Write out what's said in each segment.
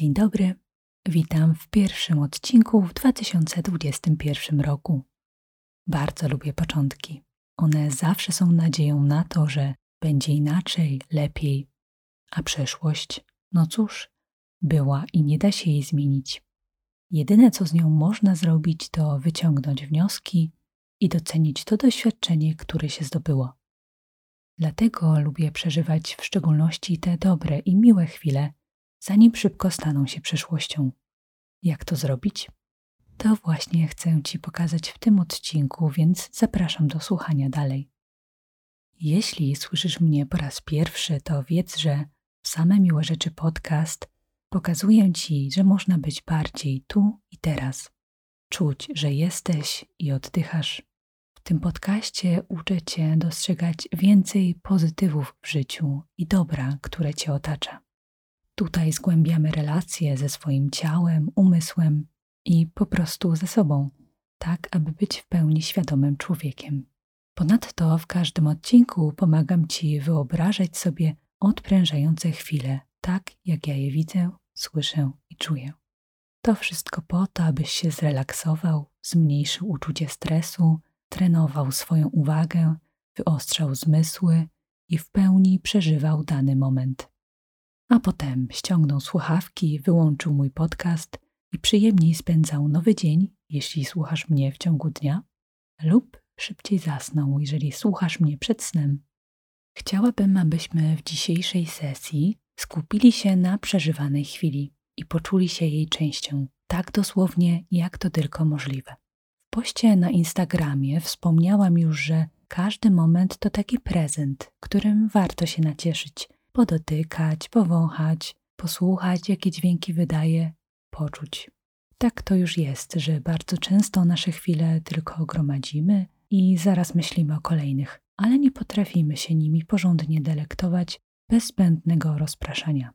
Dzień dobry, witam w pierwszym odcinku w 2021 roku. Bardzo lubię początki. One zawsze są nadzieją na to, że będzie inaczej, lepiej, a przeszłość, no cóż, była i nie da się jej zmienić. Jedyne, co z nią można zrobić, to wyciągnąć wnioski i docenić to doświadczenie, które się zdobyło. Dlatego lubię przeżywać w szczególności te dobre i miłe chwile, zanim szybko staną się przeszłością. Jak to zrobić? To właśnie chcę Ci pokazać w tym odcinku, więc zapraszam do słuchania dalej. Jeśli słyszysz mnie po raz pierwszy, to wiedz, że Same Miłe Rzeczy podcast pokazuje Ci, że można być bardziej tu i teraz. Czuć, że jesteś i oddychasz. W tym podcaście uczę Cię dostrzegać więcej pozytywów w życiu i dobra, które Cię otacza. Tutaj zgłębiamy relacje ze swoim ciałem, umysłem i po prostu ze sobą, tak aby być w pełni świadomym człowiekiem. Ponadto w każdym odcinku pomagam Ci wyobrażać sobie odprężające chwile, tak jak ja je widzę, słyszę i czuję. To wszystko po to, abyś się zrelaksował, zmniejszył uczucie stresu, trenował swoją uwagę, wyostrzał zmysły i w pełni przeżywał dany moment. A potem ściągnął słuchawki, wyłączył mój podcast i przyjemniej spędzał nowy dzień, jeśli słuchasz mnie w ciągu dnia, lub szybciej zasnął, jeżeli słuchasz mnie przed snem. Chciałabym, abyśmy w dzisiejszej sesji skupili się na przeżywanej chwili i poczuli się jej częścią, tak dosłownie, jak to tylko możliwe. W poście na Instagramie wspomniałam już, że każdy moment to taki prezent, którym warto się nacieszyć, podotykać, powąchać, posłuchać, jakie dźwięki wydaje, poczuć. Tak to już jest, że bardzo często nasze chwile tylko gromadzimy i zaraz myślimy o kolejnych, ale nie potrafimy się nimi porządnie delektować bez zbędnego rozpraszania.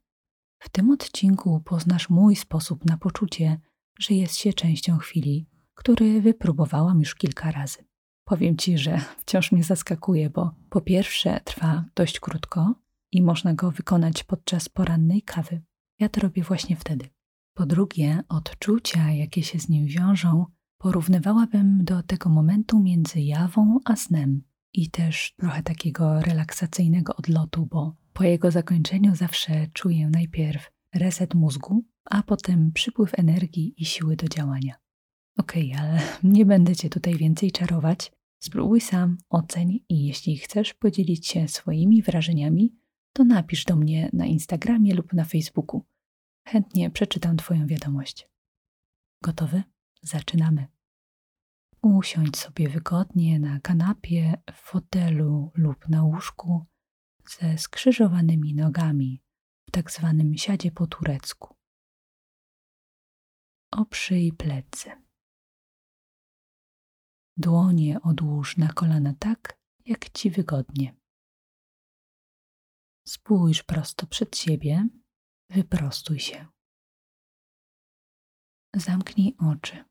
W tym odcinku poznasz mój sposób na poczucie, że jest się częścią chwili, który wypróbowałam już kilka razy. Powiem Ci, że wciąż mnie zaskakuje, bo po pierwsze trwa dość krótko i można go wykonać podczas porannej kawy. Ja to robię właśnie wtedy. Po drugie, odczucia, jakie się z nim wiążą, porównywałabym do tego momentu między jawą a snem i też trochę takiego relaksacyjnego odlotu, bo po jego zakończeniu zawsze czuję najpierw reset mózgu, a potem przypływ energii i siły do działania. Okej, okay, ale nie będę Cię tutaj więcej czarować. Spróbuj sam, oceń i jeśli chcesz podzielić się swoimi wrażeniami, to napisz do mnie na Instagramie lub na Facebooku. Chętnie przeczytam Twoją wiadomość. Gotowy? Zaczynamy. Usiądź sobie wygodnie na kanapie, w fotelu lub na łóżku ze skrzyżowanymi nogami w tak zwanym siadzie po turecku. Oprzyj plecy. Dłonie odłóż na kolana tak, jak ci wygodnie. Spójrz prosto przed siebie, wyprostuj się. Zamknij oczy.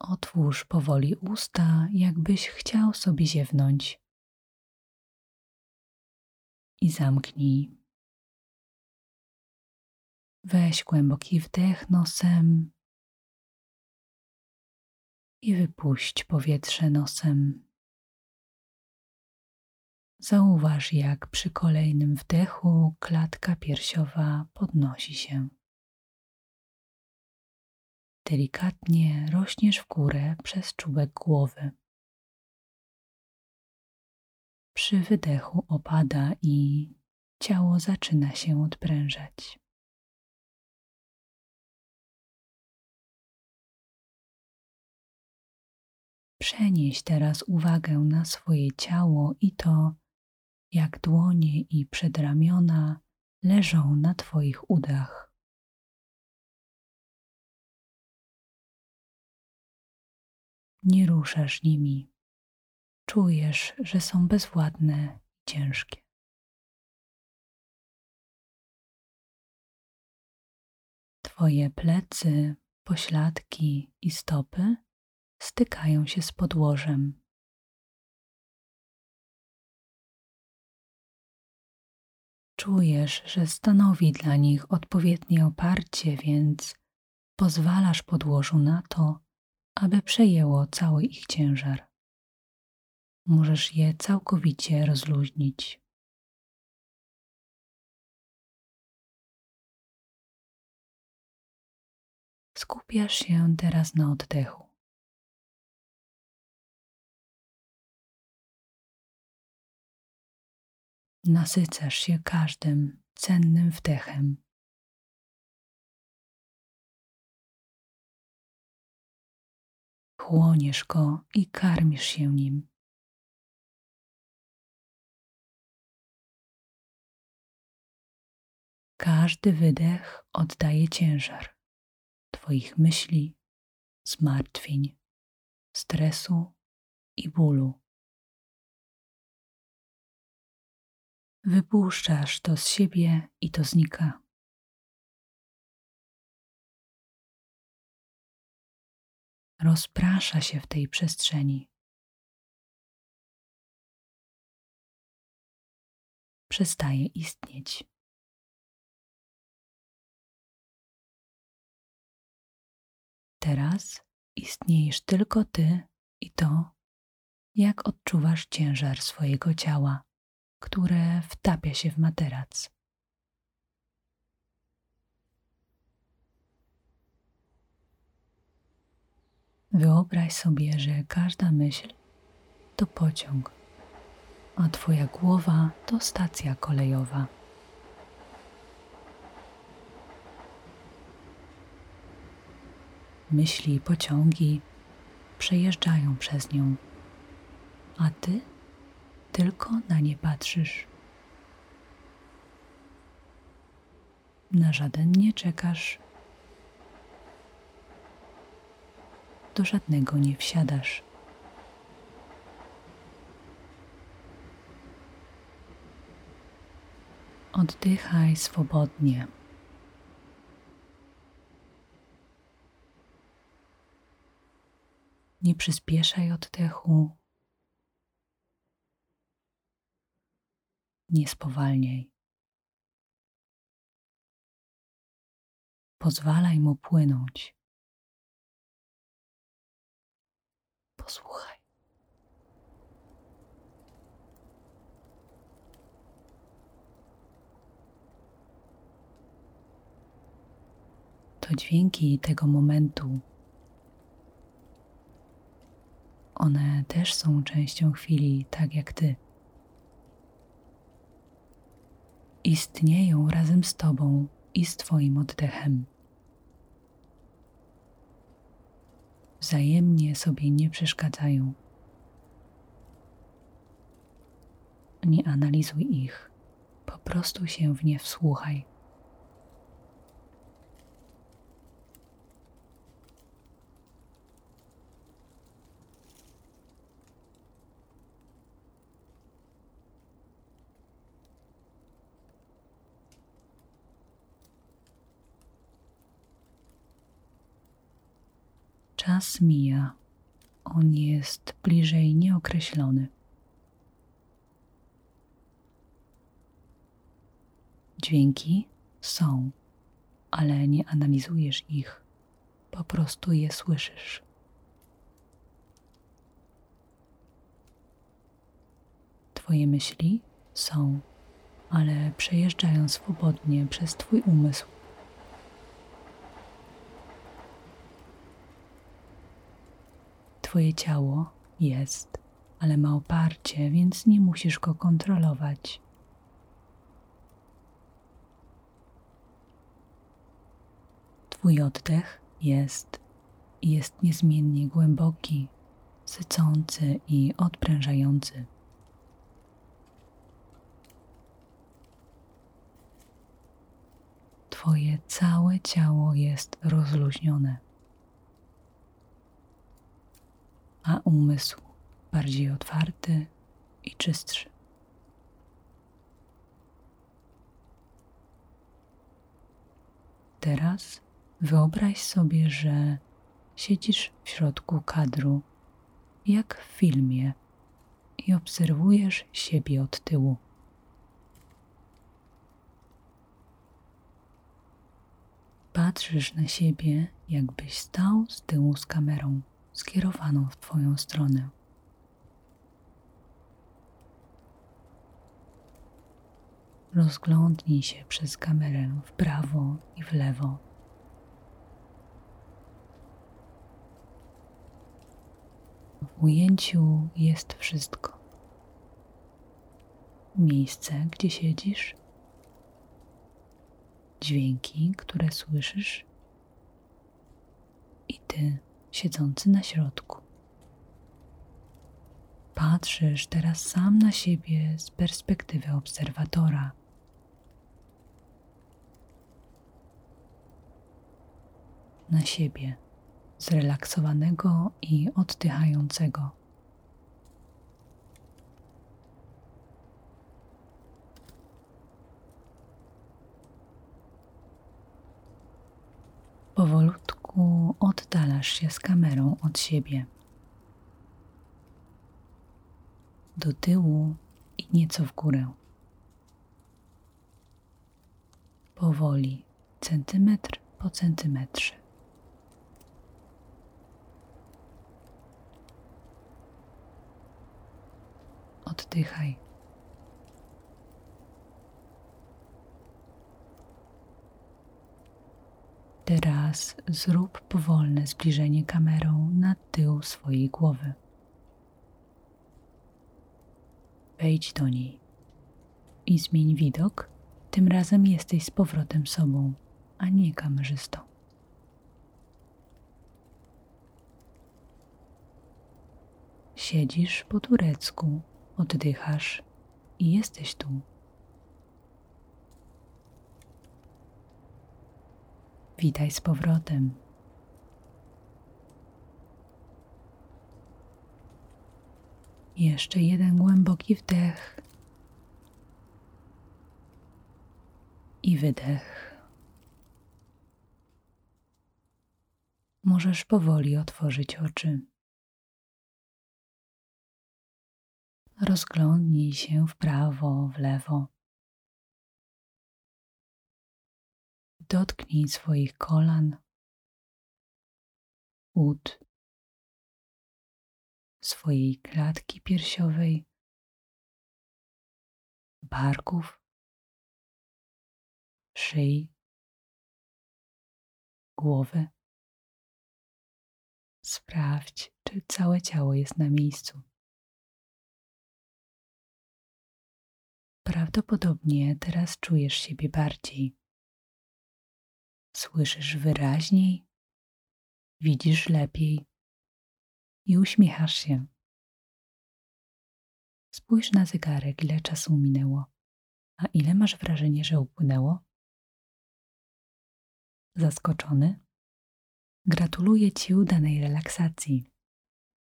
Otwórz powoli usta, jakbyś chciał sobie ziewnąć. I zamknij. Weź głęboki wdech nosem i wypuść powietrze nosem. Zauważ, jak przy kolejnym wdechu klatka piersiowa podnosi się. Delikatnie rośniesz w górę przez czubek głowy. Przy wydechu opada i ciało zaczyna się odprężać. Przenieś teraz uwagę na swoje ciało i to, jak dłonie i przedramiona leżą na Twoich udach. Nie ruszasz nimi. Czujesz, że są bezwładne i ciężkie. Twoje plecy, pośladki i stopy stykają się z podłożem. Czujesz, że stanowi dla nich odpowiednie oparcie, więc pozwalasz podłożu na to, aby przejęło cały ich ciężar. Możesz je całkowicie rozluźnić. Skupiasz się teraz na oddechu. Nasycasz się każdym cennym wdechem. Chłoniesz go i karmisz się nim. Każdy wydech oddaje ciężar Twoich myśli, zmartwień, stresu i bólu. Wypuszczasz to z siebie i to znika. Rozprasza się w tej przestrzeni. Przestaje istnieć. Teraz istniejesz tylko ty i to, jak odczuwasz ciężar swojego ciała, które wtapia się w materac. Wyobraź sobie, że każda myśl to pociąg, a Twoja głowa to stacja kolejowa. myśli i pociągi przejeżdżają przez nią, a ty tylko na nie patrzysz. Na żaden nie czekasz, do żadnego nie wsiadasz. Oddychaj swobodnie. Nie przyspieszaj oddechu. Nie spowalniaj. Pozwalaj mu płynąć. Posłuchaj. To dźwięki tego momentu One też są częścią chwili, tak jak ty. Istnieją razem z tobą i z twoim oddechem. Wzajemnie sobie nie przeszkadzają. Nie analizuj ich, po prostu się w nie wsłuchaj. Czas mija, on jest bliżej nieokreślony. Dźwięki są, ale nie analizujesz ich, po prostu je słyszysz. Twoje myśli są, ale przejeżdżają swobodnie przez Twój umysł. Twoje ciało jest, ale ma oparcie, więc nie musisz go kontrolować. Twój oddech jest i jest niezmiennie głęboki, sycący i odprężający. Twoje całe ciało jest rozluźnione. a umysł bardziej otwarty i czystszy. Teraz wyobraź sobie, że siedzisz w środku kadru, jak w filmie, i obserwujesz siebie od tyłu. Patrzysz na siebie, jakbyś stał z tyłu z kamerą skierowaną w Twoją stronę. Rozglądnij się przez kamerę w prawo i w lewo. W ujęciu jest wszystko. Miejsce, gdzie siedzisz, dźwięki, które słyszysz, i ty, siedzący na środku. Patrzysz teraz sam na siebie z perspektywy obserwatora. Na siebie, zrelaksowanego i oddychającego. Powolutku oddalasz się z kamerą od siebie. Do tyłu i nieco w górę. Powoli, centymetr po centymetrze. Oddychaj. Teraz zrób powolne zbliżenie kamerą na tył swojej głowy. Wejdź do niej i zmień widok. Tym razem jesteś z powrotem sobą, a nie kamerzystą. Siedzisz po turecku, oddychasz i jesteś tu. Witaj z powrotem. Jeszcze jeden głęboki wdech i wydech. Możesz powoli otworzyć oczy. Rozglądnij się w prawo, w lewo. Dotknij swoich kolan, ud, swojej klatki piersiowej, barków, szyi, głowy. Sprawdź, czy całe ciało jest na miejscu. Prawdopodobnie teraz czujesz siebie bardziej. Słyszysz wyraźniej, widzisz lepiej i uśmiechasz się. Spójrz na zegarek, ile czasu minęło, a ile masz wrażenie, że upłynęło? Zaskoczony? Gratuluję Ci udanej relaksacji.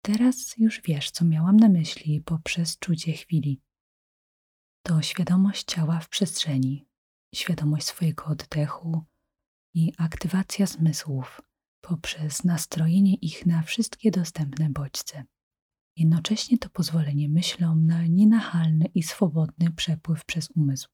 Teraz już wiesz, co miałam na myśli poprzez czucie chwili. To świadomość ciała w przestrzeni, świadomość swojego oddechu i aktywacja zmysłów poprzez nastrojenie ich na wszystkie dostępne bodźce. Jednocześnie to pozwolenie myślom na nienachalny i swobodny przepływ przez umysł.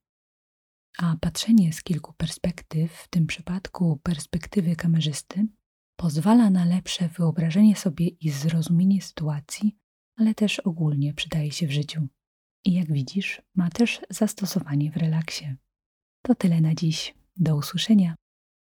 A patrzenie z kilku perspektyw, w tym przypadku perspektywy kamerzysty, pozwala na lepsze wyobrażenie sobie i zrozumienie sytuacji, ale też ogólnie przydaje się w życiu. I jak widzisz, ma też zastosowanie w relaksie. To tyle na dziś. Do usłyszenia.